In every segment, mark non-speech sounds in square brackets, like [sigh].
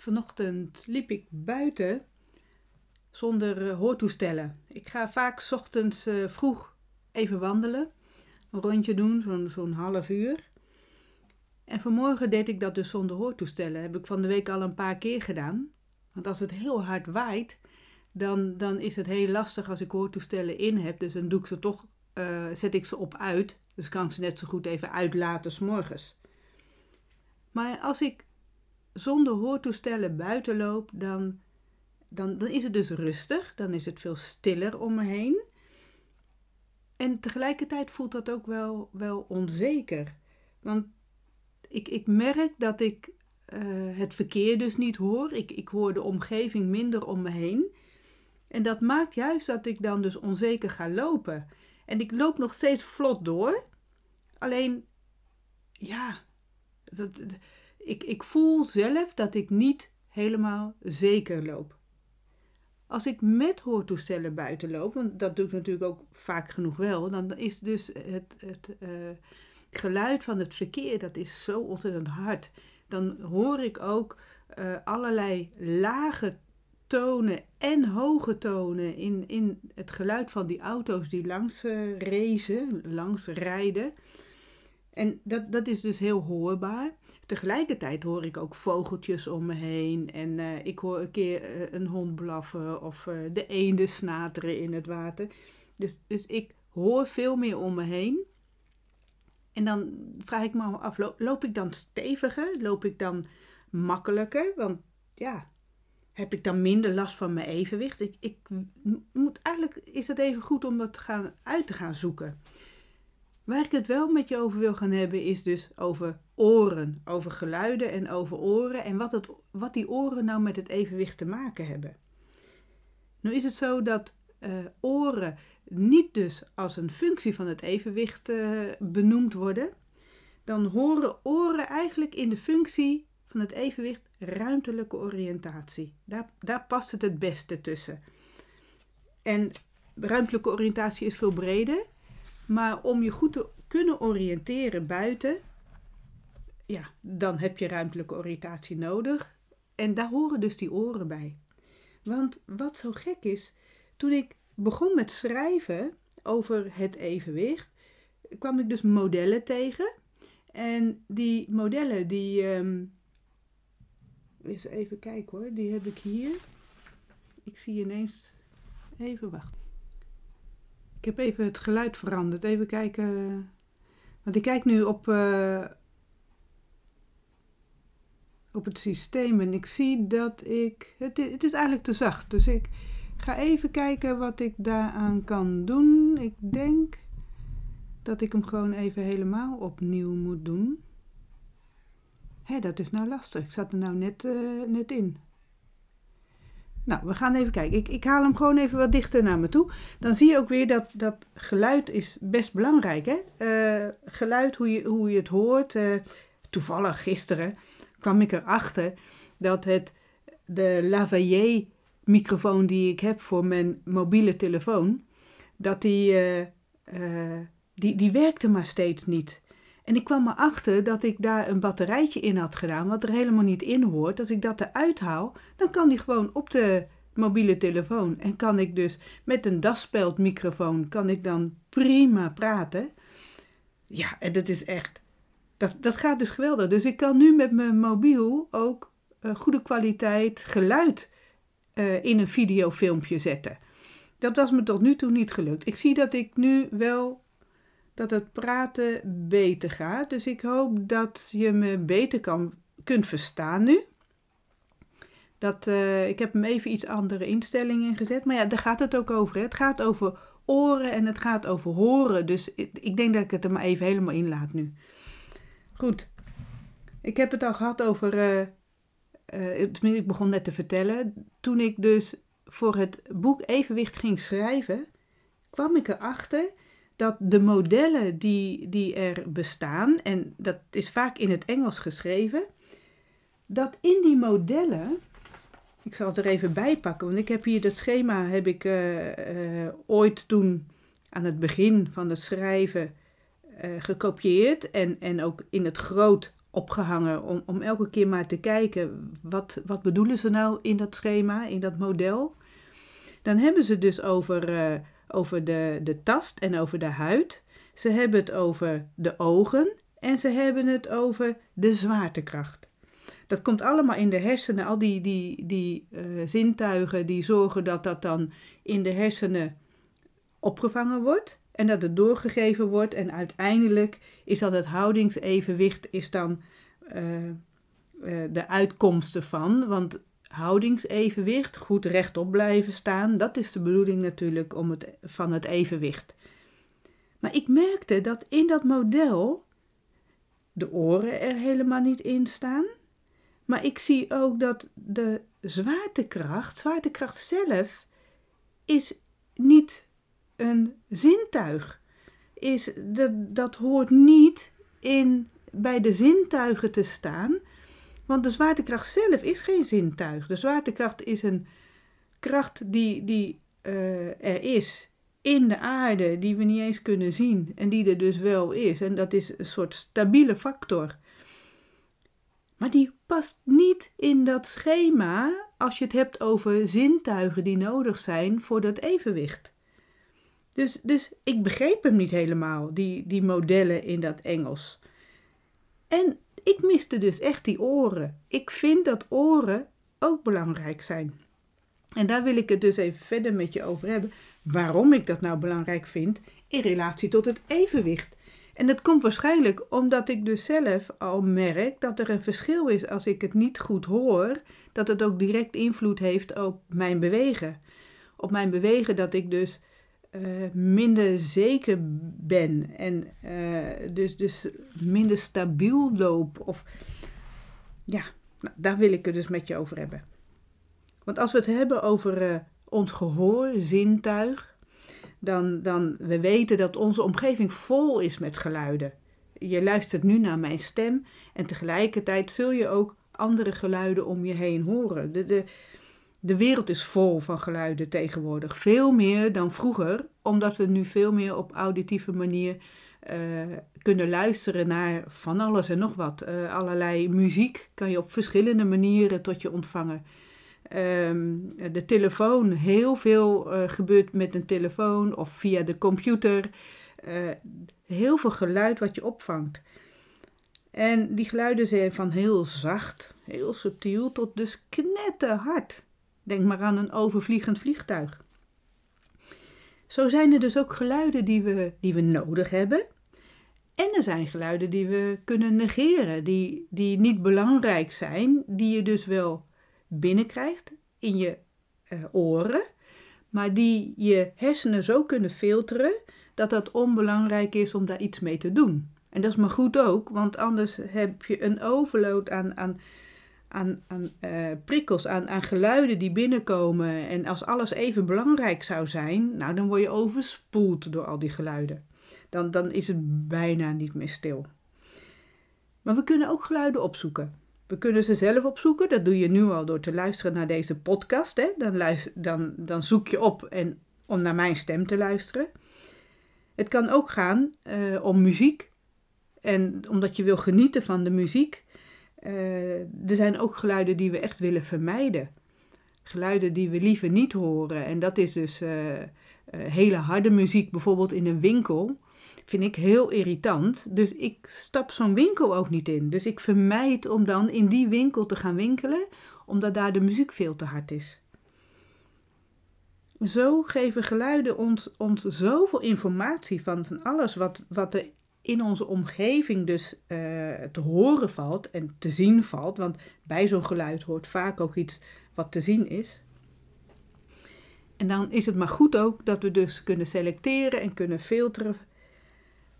vanochtend liep ik buiten zonder uh, hoortoestellen. Ik ga vaak ochtends uh, vroeg even wandelen, een rondje doen, zo'n zo'n half uur. En vanmorgen deed ik dat dus zonder hoortoestellen. Heb ik van de week al een paar keer gedaan. Want als het heel hard waait, dan, dan is het heel lastig als ik hoortoestellen in heb. Dus dan doe ik ze toch, uh, zet ik ze op uit. Dus kan ik ze net zo goed even uitlaten s'morgens. Maar als ik zonder hoortoestellen buiten loop, dan, dan, dan is het dus rustig. Dan is het veel stiller om me heen. En tegelijkertijd voelt dat ook wel, wel onzeker. Want ik, ik merk dat ik uh, het verkeer dus niet hoor. Ik, ik hoor de omgeving minder om me heen. En dat maakt juist dat ik dan dus onzeker ga lopen. En ik loop nog steeds vlot door. Alleen, ja, dat, ik, ik voel zelf dat ik niet helemaal zeker loop. Als ik met hoortoestellen buiten loop, want dat doe ik natuurlijk ook vaak genoeg wel, dan is dus het, het uh, geluid van het verkeer, dat is zo ontzettend hard. Dan hoor ik ook uh, allerlei lage tonen en hoge tonen in, in het geluid van die auto's die langs uh, langs rijden. En dat, dat is dus heel hoorbaar. Tegelijkertijd hoor ik ook vogeltjes om me heen. En uh, ik hoor een keer uh, een hond blaffen of uh, de eenden snateren in het water. Dus, dus ik hoor veel meer om me heen. En dan vraag ik me af, loop, loop ik dan steviger? Loop ik dan makkelijker? Want ja, heb ik dan minder last van mijn evenwicht? Ik, ik moet, eigenlijk is het even goed om dat te gaan, uit te gaan zoeken. Waar ik het wel met je over wil gaan hebben is dus over oren, over geluiden en over oren en wat, het, wat die oren nou met het evenwicht te maken hebben. Nu is het zo dat uh, oren niet dus als een functie van het evenwicht uh, benoemd worden. Dan horen oren eigenlijk in de functie van het evenwicht ruimtelijke oriëntatie. Daar, daar past het het beste tussen. En ruimtelijke oriëntatie is veel breder. Maar om je goed te kunnen oriënteren buiten, ja, dan heb je ruimtelijke oriëntatie nodig. En daar horen dus die oren bij. Want wat zo gek is, toen ik begon met schrijven over het evenwicht, kwam ik dus modellen tegen. En die modellen, die. Um, eens even kijken hoor, die heb ik hier. Ik zie ineens. Even wachten. Ik heb even het geluid veranderd. Even kijken. Want ik kijk nu op, uh, op het systeem en ik zie dat ik. Het, het is eigenlijk te zacht. Dus ik ga even kijken wat ik daaraan kan doen. Ik denk dat ik hem gewoon even helemaal opnieuw moet doen. Hé, dat is nou lastig. Ik zat er nou net, uh, net in. Nou, we gaan even kijken. Ik, ik haal hem gewoon even wat dichter naar me toe. Dan zie je ook weer dat, dat geluid is best belangrijk. Hè? Uh, geluid, hoe je, hoe je het hoort. Uh, toevallig gisteren kwam ik erachter dat het de lavalier microfoon die ik heb voor mijn mobiele telefoon, dat die, uh, die, die werkte maar steeds niet. En ik kwam erachter dat ik daar een batterijtje in had gedaan, wat er helemaal niet in hoort. Als ik dat eruit haal, dan kan die gewoon op de mobiele telefoon. En kan ik dus met een daspeldmicrofoon, kan ik dan prima praten. Ja, en dat is echt, dat, dat gaat dus geweldig. Dus ik kan nu met mijn mobiel ook uh, goede kwaliteit geluid uh, in een videofilmpje zetten. Dat was me tot nu toe niet gelukt. Ik zie dat ik nu wel dat het praten beter gaat. Dus ik hoop dat je me beter kan, kunt verstaan nu. Dat, uh, ik heb hem even iets andere instellingen gezet. Maar ja, daar gaat het ook over. Hè. Het gaat over oren en het gaat over horen. Dus ik, denk dat ik het er maar even helemaal in laat nu. Goed. Ik heb het al gehad over. Uh, uh, ik begon net te vertellen. Toen ik dus voor het boek Evenwicht ging schrijven, kwam ik erachter dat de modellen die, die er bestaan, en dat is vaak in het Engels geschreven, dat in die modellen, ik zal het er even bij pakken, want ik heb hier dat schema, heb ik uh, uh, ooit toen aan het begin van het schrijven uh, gekopieerd en, en ook in het groot opgehangen om, om elke keer maar te kijken wat, wat bedoelen ze nou in dat schema, in dat model. Dan hebben ze dus over, over de, de tast en over de huid. Ze hebben het over de ogen en ze hebben het over de zwaartekracht. Dat komt allemaal in de hersenen, al die, die, die uh, zintuigen die zorgen dat dat dan in de hersenen opgevangen wordt en dat het doorgegeven wordt. En uiteindelijk is dan het houdingsevenwicht is dan uh, uh, de uitkomst ervan. Want houdingsevenwicht, goed rechtop blijven staan, dat is de bedoeling natuurlijk om het, van het evenwicht. Maar ik merkte dat in dat model de oren er helemaal niet in staan. Maar ik zie ook dat de zwaartekracht, zwaartekracht zelf, is niet een zintuig. Is, dat, dat hoort niet in, bij de zintuigen te staan. Want de zwaartekracht zelf is geen zintuig. De zwaartekracht is een kracht die, die uh, er is in de aarde, die we niet eens kunnen zien en die er dus wel is. En dat is een soort stabiele factor. Maar die past niet in dat schema als je het hebt over zintuigen die nodig zijn voor dat evenwicht. Dus, dus ik begreep hem niet helemaal, die, die modellen in dat Engels. En ik miste dus echt die oren. Ik vind dat oren ook belangrijk zijn. En daar wil ik het dus even verder met je over hebben. Waarom ik dat nou belangrijk vind in relatie tot het evenwicht. En dat komt waarschijnlijk omdat ik dus zelf al merk dat er een verschil is als ik het niet goed hoor, dat het ook direct invloed heeft op mijn bewegen. Op mijn bewegen dat ik dus uh, minder zeker ben en uh, dus, dus minder stabiel loop. Of ja, nou, daar wil ik het dus met je over hebben. Want als we het hebben over uh, ons gehoor, zintuig, dan, dan we weten dat onze omgeving vol is met geluiden. Je luistert nu naar mijn stem en tegelijkertijd zul je ook andere geluiden om je heen horen. De, de, de wereld is vol van geluiden tegenwoordig. Veel meer dan vroeger, omdat we nu veel meer op auditieve manier uh, kunnen luisteren naar van alles en nog wat. Uh, allerlei muziek kan je op verschillende manieren tot je ontvangen. Um, de telefoon, heel veel uh, gebeurt met een telefoon of via de computer. heel veel geluid wat je opvangt. En die geluiden zijn van heel zacht, heel subtiel tot dus knetterhard. Denk maar aan een overvliegend vliegtuig. Zo zijn er dus ook geluiden die we, die we nodig hebben. En er zijn geluiden die we kunnen negeren, die, die niet belangrijk zijn, die je dus wel binnenkrijgt in je uh, oren, maar die je hersenen zo kunnen filteren dat dat onbelangrijk is om daar iets mee te doen. En dat is maar goed ook, want anders heb je een overload aan, aan aan, aan uh, prikkels, aan, aan geluiden die binnenkomen. En als alles even belangrijk zou zijn, nou, dan word je overspoeld door al die geluiden. Dan, dan is het bijna niet meer stil. Maar we kunnen ook geluiden opzoeken. We kunnen ze zelf opzoeken. Dat doe je nu al door te luisteren naar deze podcast. Hè? Dan, dan, dan zoek je op en, om naar mijn stem te luisteren. Het kan ook gaan uh, om muziek. En omdat je wil genieten van de muziek, uh, er zijn ook geluiden die we echt willen vermijden. Geluiden die we liever niet horen. En dat is dus uh, uh, hele harde muziek, bijvoorbeeld in een winkel. Vind ik heel irritant. Dus ik stap zo'n winkel ook niet in. Dus ik vermijd om dan in die winkel te gaan winkelen, omdat daar de muziek veel te hard is. Zo geven geluiden ons, ons zoveel informatie van, van alles wat, wat er in onze omgeving dus uh, te horen valt en te zien valt, want bij zo'n geluid hoort vaak ook iets wat te zien is. En dan is het maar goed ook dat we dus kunnen selecteren en kunnen filteren,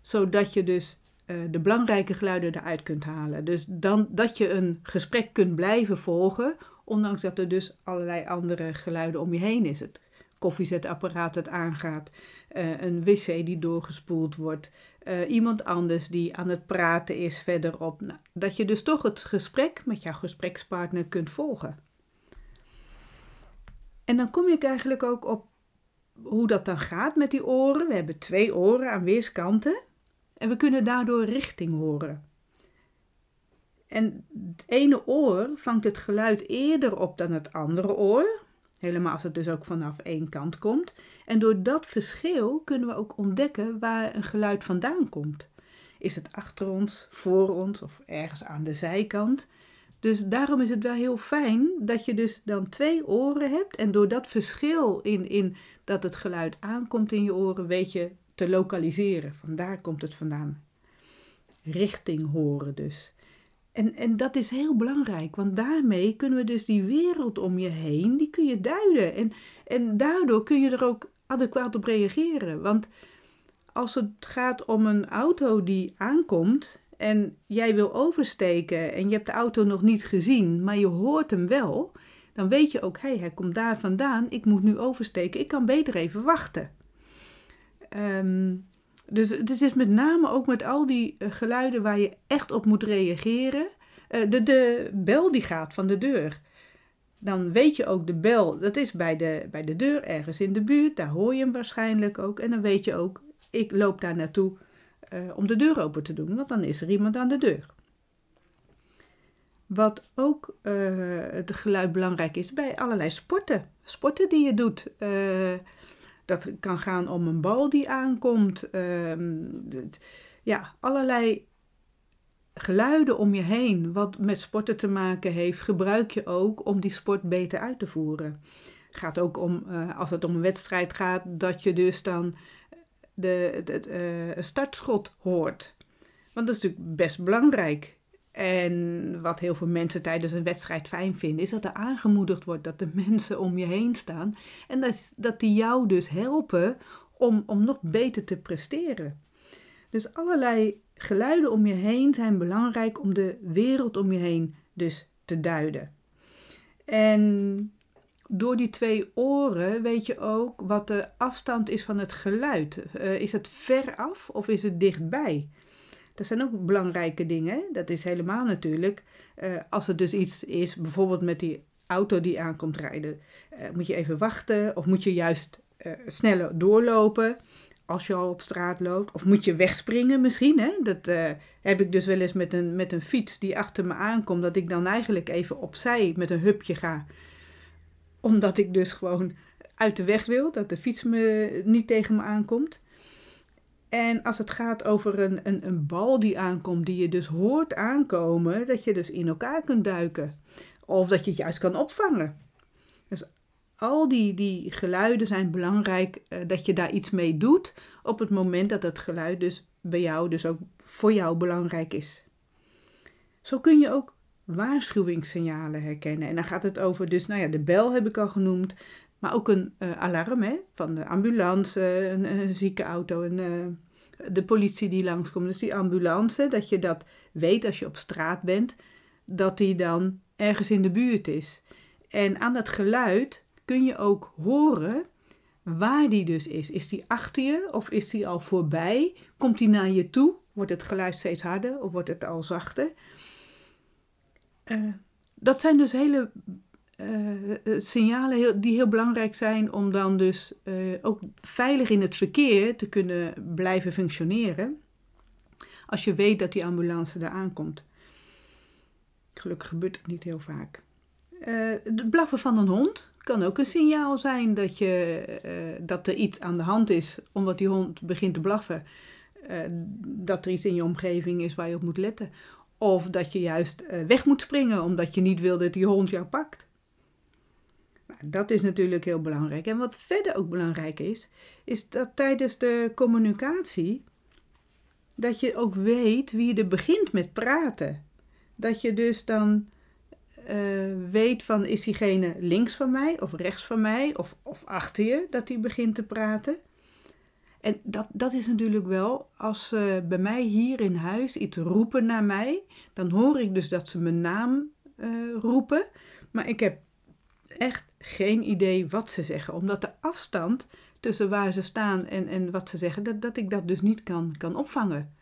zodat je dus uh, de belangrijke geluiden eruit kunt halen. Dus dan, dat je een gesprek kunt blijven volgen, ondanks dat er dus allerlei andere geluiden om je heen is. Het koffiezetapparaat dat aangaat, uh, een wc die doorgespoeld wordt, uh, iemand anders die aan het praten is verderop. Nou, dat je dus toch het gesprek met jouw gesprekspartner kunt volgen. En dan kom ik eigenlijk ook op hoe dat dan gaat met die oren. We hebben twee oren aan weerskanten en we kunnen daardoor richting horen. En het ene oor vangt het geluid eerder op dan het andere oor. Helemaal als het dus ook vanaf één kant komt. En door dat verschil kunnen we ook ontdekken waar een geluid vandaan komt. Is het achter ons, voor ons of ergens aan de zijkant? Dus daarom is het wel heel fijn dat je dus dan twee oren hebt. En door dat verschil in, in dat het geluid aankomt in je oren, weet je te lokaliseren. Vandaar komt het vandaan. Richting horen dus. En, en dat is heel belangrijk, want daarmee kunnen we dus die wereld om je heen, die kun je duiden. En, en daardoor kun je er ook adequaat op reageren. Want als het gaat om een auto die aankomt en jij wil oversteken en je hebt de auto nog niet gezien, maar je hoort hem wel, dan weet je ook, hé, hey, hij komt daar vandaan, ik moet nu oversteken, ik kan beter even wachten. Um, dus het is met name ook met al die eh, geluiden waar je echt op moet reageren. Uh, de, de bel die gaat van de deur. Dan weet je ook de bel, dat is bij de, bij de deur ergens in de buurt. Daar hoor je hem waarschijnlijk ook. En dan weet je ook, ik loop daar naartoe uh, om de deur open te doen. Want dan is er iemand aan de deur. Wat ook het geluid belangrijk is bij allerlei sporten. Sporten die je doet. Dat kan gaan om een bal die aankomt. Ehm, ja, allerlei geluiden om je heen, wat met sporten te maken heeft, gebruik je ook om die sport beter uit te voeren. Het gaat ook om, uh, als het om een wedstrijd gaat, dat je dus dan de, uh, startschot hoort. Want dat is natuurlijk best belangrijk. En wat heel veel mensen tijdens een wedstrijd fijn vinden, is dat er aangemoedigd wordt dat de [laughs] mensen om je heen staan. En dat, dat die jou dus helpen om, om nog beter te presteren. Dus allerlei geluiden om je heen zijn belangrijk om de wereld om je heen dus te duiden. En door die twee oren weet je ook wat de afstand is van het geluid. Uh, is het ver af of is het dichtbij? Dat zijn ook belangrijke dingen. Dat is helemaal natuurlijk. Uh, als er dus iets is, bijvoorbeeld met die auto die aankomt rijden, uh, moet je even wachten of moet je juist uh, sneller doorlopen als je al op straat loopt. Of moet je wegspringen misschien. Hè? Dat heb ik dus wel eens met een, met een fiets die achter me aankomt, dat ik dan eigenlijk even opzij met een hupje ga. Omdat ik dus gewoon uit de weg wil, dat de fiets me niet tegen me aankomt. En als het gaat over een, een, een bal die aankomt, die je dus hoort aankomen, dat je dus in elkaar kunt duiken. Of dat je het juist kan opvangen. Dus al die, die geluiden zijn belangrijk uh, dat je daar iets mee doet op het moment dat het geluid dus bij jou, dus ook voor jou belangrijk is. Zo kun je ook waarschuwingssignalen herkennen. En dan gaat het over, dus nou ja, de bel heb ik al genoemd, maar ook een uh, alarm hè, van de ambulance, een, zieke auto, een, uh, de politie die langskomt. Dus die ambulance, dat je dat weet als je op straat bent, dat die dan ergens in de buurt is. En aan dat geluid kun je ook horen waar die dus is. Is die achter je of is die al voorbij? Komt die naar je toe? Wordt het geluid steeds harder of wordt het al zachter? Uh, dat zijn dus hele uh, signalen die heel belangrijk zijn om dan dus uh, ook veilig in het verkeer te kunnen blijven functioneren. Als je weet dat die ambulance daar aankomt. Gelukkig gebeurt het niet heel vaak. het blaffen van een hond kan ook een signaal zijn dat, je, dat er iets aan de hand is omdat die hond begint te blaffen. dat er iets in je omgeving is waar je op moet letten. Of dat je juist weg moet springen omdat je niet wil dat die hond jou pakt. Dat is natuurlijk heel belangrijk. En wat verder ook belangrijk is, is dat tijdens de communicatie, dat je ook weet wie er begint met praten. Dat je dus dan uh, weet van is diegene links van mij of rechts van mij of, of achter je dat die begint te praten. En dat, dat is natuurlijk wel, als ze bij mij hier in huis iets roepen naar mij, dan hoor ik dus dat ze mijn naam uh, roepen. Maar ik heb echt geen idee wat ze zeggen. Omdat de afstand tussen waar ze staan en, en wat ze zeggen, dat, dat ik dat dus niet kan, kan opvangen.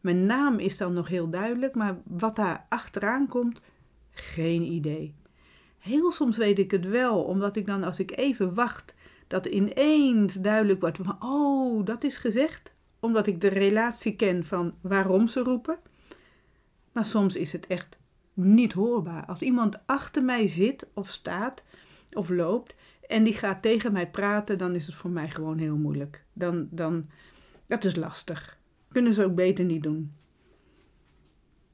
Mijn naam is dan nog heel duidelijk, maar wat daar achteraan komt, geen idee. Heel soms weet ik het wel, omdat ik dan als ik even wacht, dat ineens duidelijk wordt van, oh, dat is gezegd. Omdat ik de relatie ken van waarom ze roepen. Maar soms is het echt niet hoorbaar. Als iemand achter mij zit of staat of loopt en die gaat tegen mij praten, dan is het voor mij gewoon heel moeilijk. Dan, dan, dat is lastig. Kunnen ze ook beter niet doen.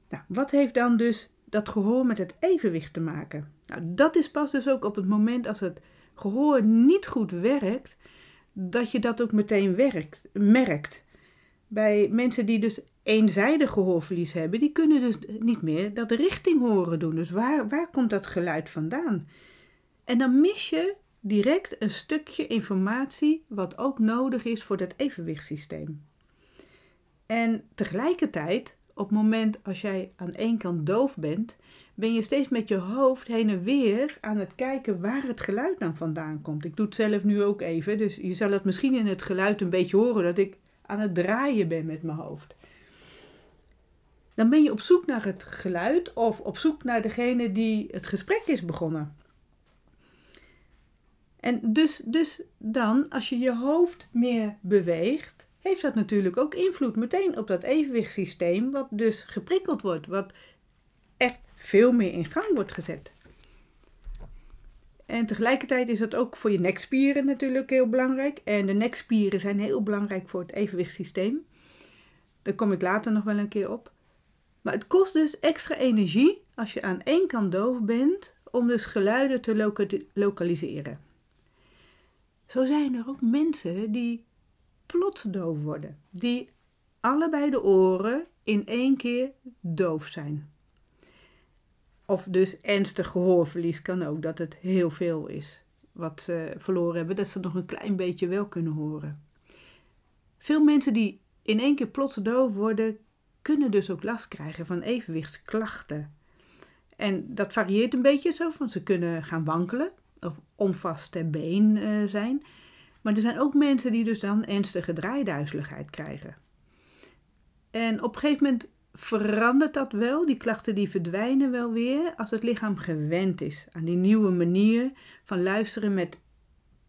Nou, wat heeft dan dus dat gehoor met het evenwicht te maken? Nou, dat is pas dus ook op het moment als het gehoor niet goed werkt, dat je dat ook meteen merkt. Bij mensen die dus eenzijdig gehoorverlies hebben, die kunnen dus niet meer dat richting horen doen. Dus waar, waar komt dat geluid vandaan? En dan mis je direct een stukje informatie wat ook nodig is voor dat evenwichtssysteem. En tegelijkertijd, op het moment als jij aan één kant doof bent, ben je steeds met je hoofd heen en weer aan het kijken waar het geluid dan vandaan komt. Ik doe het zelf nu ook even, dus je zal het misschien in het geluid een beetje horen dat ik aan het draaien ben met mijn hoofd. Dan ben je op zoek naar het geluid of op zoek naar degene die het gesprek is begonnen. En dus, dus dan, als je je hoofd meer beweegt, heeft dat natuurlijk ook invloed meteen op dat evenwichtssysteem, wat dus geprikkeld wordt, wat echt veel meer in gang wordt gezet. En tegelijkertijd is dat ook voor je nekspieren natuurlijk heel belangrijk. En de nekspieren zijn heel belangrijk voor het evenwichtssysteem. Daar kom ik later nog wel een keer op. Maar het kost dus extra energie als je aan één kant doof bent om dus geluiden te lokaliseren. Zo zijn er ook mensen die plots doof worden, die allebei de oren in één keer doof zijn. Of dus ernstig gehoorverlies kan ook, dat het heel veel is wat ze verloren hebben, dat ze nog een klein beetje wel kunnen horen. Veel mensen die in één keer plots doof worden, kunnen dus ook last krijgen van evenwichtsklachten. En dat varieert een beetje zo, van ze kunnen gaan wankelen of onvast ter been uh, zijn. Maar er zijn ook mensen die dus dan ernstige draaiduizeligheid krijgen. En op een gegeven moment verandert dat wel. Die klachten die verdwijnen wel weer als het lichaam gewend is aan die nieuwe manier van luisteren met,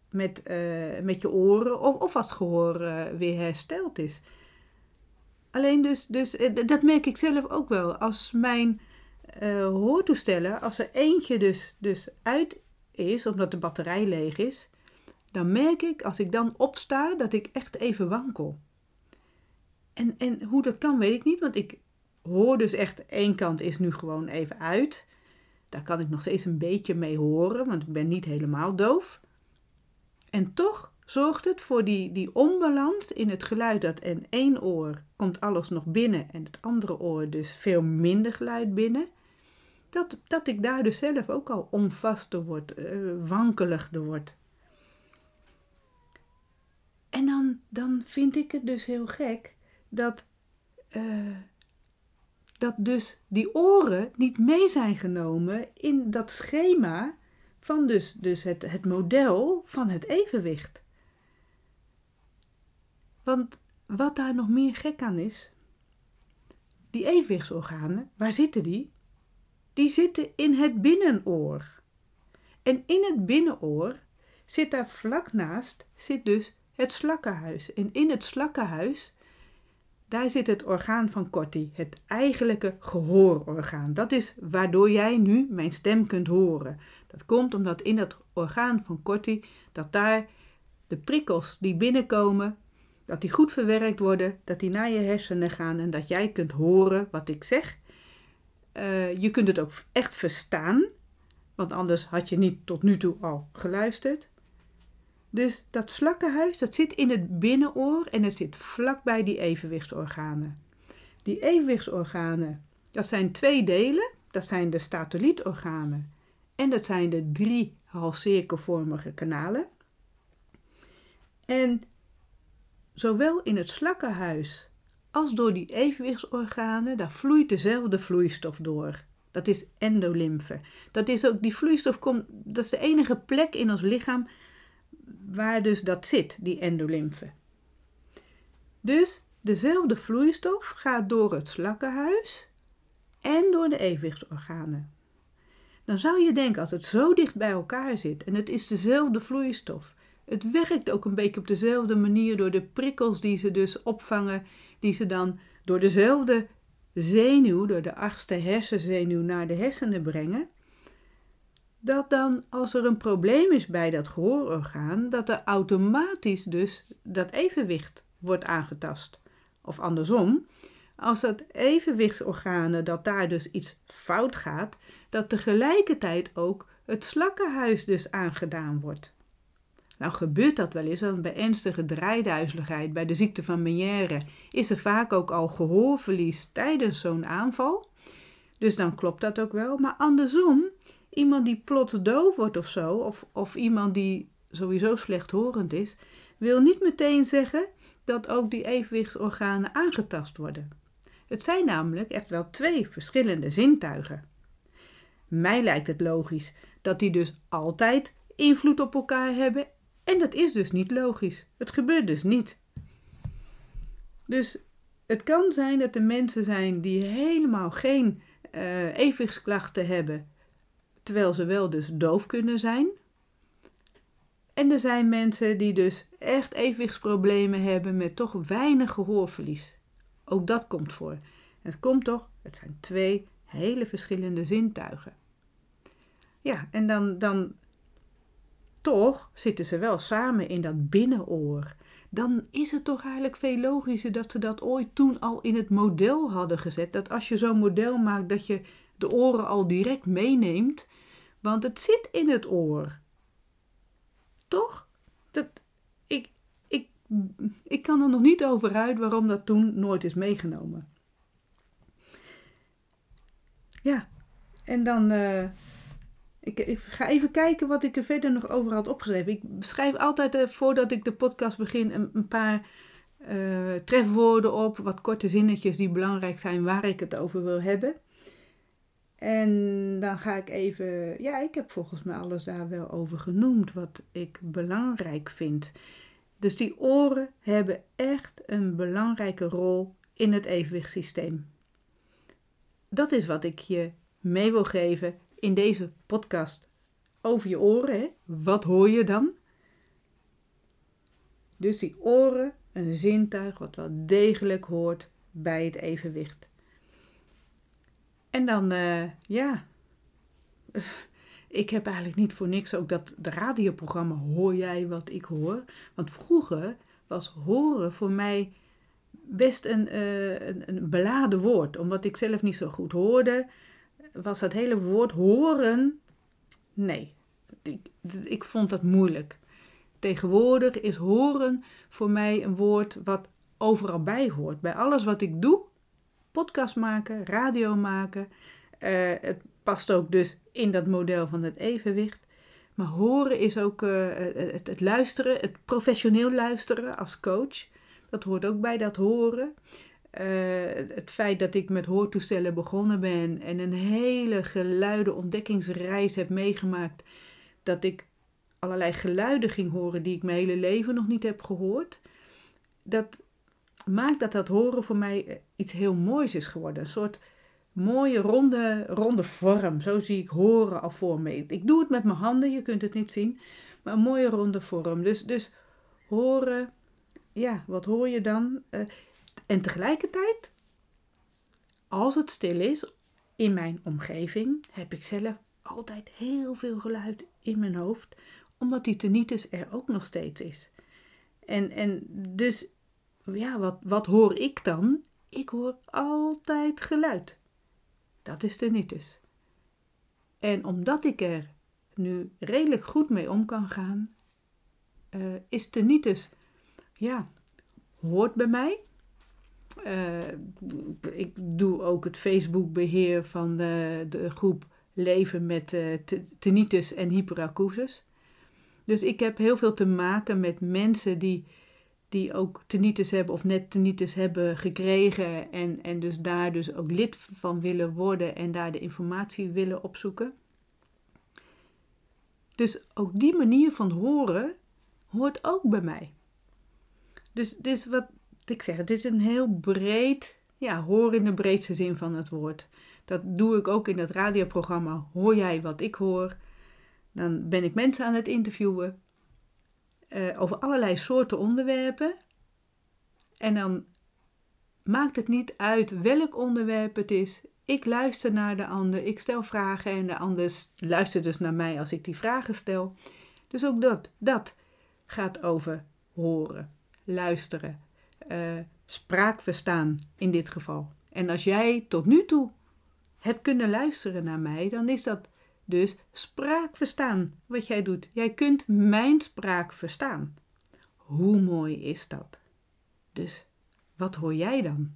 met, uh, met je oren of, of als het gehoor uh, weer hersteld is. Alleen dus, dus eh, dat merk ik zelf ook wel. Als mijn uh, hoortoestellen, als er eentje dus, dus uit is, omdat de batterij leeg is, dan merk ik als ik dan opsta dat ik echt even wankel. En, en hoe dat kan, weet ik niet, want ik hoor dus echt één kant is nu gewoon even uit. Daar kan ik nog steeds een beetje mee horen, want ik ben niet helemaal doof. En toch zorgt het voor die, die onbalans in het geluid dat in één oor komt alles nog binnen en het andere oor dus veel minder geluid binnen. Dat, dat ik daar dus zelf ook al onvaster word, uh, word. En dan, dan vind ik het dus heel gek dat, uh, dat dus die oren niet mee zijn genomen in dat schema van dus, dus het, het model van het evenwicht. Want wat daar nog meer gek aan is, die evenwichtsorganen, waar zitten die? Die zitten in het binnenoor. En in het binnenoor zit daar vlak naast, zit dus het slakkenhuis. En in het slakkenhuis, daar zit het orgaan van Corti, het eigenlijke gehoororgaan. Dat is waardoor jij nu mijn stem kunt horen. Dat komt omdat in dat orgaan van Corti, dat daar de prikkels die binnenkomen, dat die goed verwerkt worden, dat die naar je hersenen gaan en dat jij kunt horen wat ik zeg. Uh, je kunt het ook echt verstaan, want anders had je niet tot nu toe al geluisterd. Dus dat slakkenhuis, dat zit in het binnenoor en het zit vlakbij die evenwichtsorganen. Die evenwichtsorganen, dat zijn twee delen. Dat zijn de statolietorganen en dat zijn de drie halscirkelvormige kanalen. En zowel in het slakkenhuis als door die evenwichtsorganen, daar vloeit dezelfde vloeistof door. Dat is endolymfe. Dat is ook, die vloeistof komt, dat is de enige plek in ons lichaam waar dus dat zit, die endolymfe. Dus dezelfde vloeistof gaat door het slakkenhuis en door de evenwichtsorganen. Dan zou je denken, als het zo dicht bij elkaar zit en het is dezelfde vloeistof, het werkt ook een beetje op dezelfde manier door de prikkels die ze dus opvangen, die ze dan door dezelfde zenuw, door de achtste hersenzenuw naar de hersenen brengen, dat dan als er een probleem is bij dat gehoororgaan, dat er automatisch dus dat evenwicht wordt aangetast. Of andersom, als dat evenwichtsorganen, dat daar dus iets fout gaat, dat tegelijkertijd ook het slakkenhuis dus aangedaan wordt. Nou gebeurt dat wel eens, want bij ernstige draaiduizeligheid, bij de ziekte van Meniere, is er vaak ook al gehoorverlies tijdens zo'n aanval. Dus dan klopt dat ook wel. Maar andersom, iemand die plots doof wordt of zo, of, of iemand die sowieso slechthorend is, wil niet meteen zeggen dat ook die evenwichtsorganen aangetast worden. Het zijn namelijk echt wel twee verschillende zintuigen. Mij lijkt het logisch dat die dus altijd invloed op elkaar hebben en dat is dus niet logisch. Het gebeurt dus niet. Dus het kan zijn dat er mensen zijn die helemaal geen uh, evenwichtsklachten hebben, terwijl ze wel dus doof kunnen zijn. En er zijn mensen die dus echt evenwichtsproblemen hebben met toch weinig gehoorverlies. Ook dat komt voor. het komt toch, het zijn twee hele verschillende zintuigen. Ja, en dan, dan toch zitten ze wel samen in dat binnenoor. Dan is het toch eigenlijk veel logischer dat ze dat ooit toen al in het model hadden gezet. Dat als je zo'n model maakt, dat je de oren al direct meeneemt. Want het zit in het oor. Toch? Dat, ik, ik, ik kan er nog niet over uit waarom dat toen nooit is meegenomen. Ja, en dan. Uh, ik, ga even kijken wat ik er verder nog over had opgeschreven. Ik schrijf altijd uh, voordat ik de podcast begin een, een paar uh, trefwoorden op, wat korte zinnetjes die belangrijk zijn waar ik het over wil hebben. En dan ga ik even, ja, ik heb volgens mij alles daar wel over genoemd wat ik belangrijk vind. Dus die oren hebben echt een belangrijke rol in het evenwichtssysteem. Dat is wat ik je mee wil geven in deze podcast over je oren. Hè? Wat hoor je dan? Dus die oren, een zintuig wat wel degelijk hoort bij het evenwicht. En dan, uh, ja, [laughs] ik heb eigenlijk niet voor niks ook dat de radioprogramma Hoor jij wat ik hoor? Want vroeger was horen voor mij best een, een, een beladen woord, omdat ik zelf niet zo goed hoorde was dat hele woord horen. Nee, ik, ik vond dat moeilijk. Tegenwoordig is horen voor mij een woord wat overal bij hoort. Bij alles wat ik doe, podcast maken, radio maken. Uh, het past ook dus in dat model van het evenwicht. Maar horen is ook het, het, luisteren, het professioneel luisteren als coach. Dat hoort ook bij dat horen. Uh, het feit dat ik met hoortoestellen begonnen ben en een hele geluiden ontdekkingsreis heb meegemaakt, dat ik allerlei geluiden ging horen die ik mijn hele leven nog niet heb gehoord, dat maakt dat dat horen voor mij eh, iets heel moois is geworden. Een soort mooie ronde, ronde vorm. Zo zie ik horen al voor me. Ik doe het met mijn handen, je kunt het niet zien, maar een mooie ronde vorm. Dus, dus horen, ja, wat hoor je dan? Uh, en tegelijkertijd, als het stil is in mijn omgeving, heb ik zelf altijd heel veel geluid in mijn hoofd, omdat die tinnitus er ook nog steeds is. En, en dus, ja, wat, wat hoor ik dan? Ik hoor altijd geluid. Dat is tinnitus. En omdat ik er nu redelijk goed mee om kan gaan, uh, is tinnitus, ja, hoort bij mij. Uh, ik doe ook het Facebook-beheer van de, de groep Leven met uh, tinnitus en hyperacusis. Dus ik heb heel veel te maken met mensen die, die ook tinnitus hebben of net tinnitus hebben gekregen en, en dus daar dus ook lid van willen worden en daar de informatie willen opzoeken. Dus ook die manier van horen hoort ook bij mij. Dus, dus wat, ik zeg, het is een heel breed, ja, hoor in de breedste zin van het woord. Dat doe ik ook in dat radioprogramma Hoor jij wat ik hoor? Dan ben ik mensen aan het interviewen uh, over allerlei soorten onderwerpen. En dan maakt het niet uit welk onderwerp het is. Ik luister naar de ander, ik stel vragen en de ander luistert dus naar mij als ik die vragen stel. Dus ook dat, dat gaat over horen, luisteren, uh, spraak verstaan in dit geval. En als jij tot nu toe hebt kunnen luisteren naar mij, dan is dat dus spraak verstaan wat jij doet. Jij kunt mijn spraak verstaan. Hoe mooi is dat? Dus wat hoor jij dan?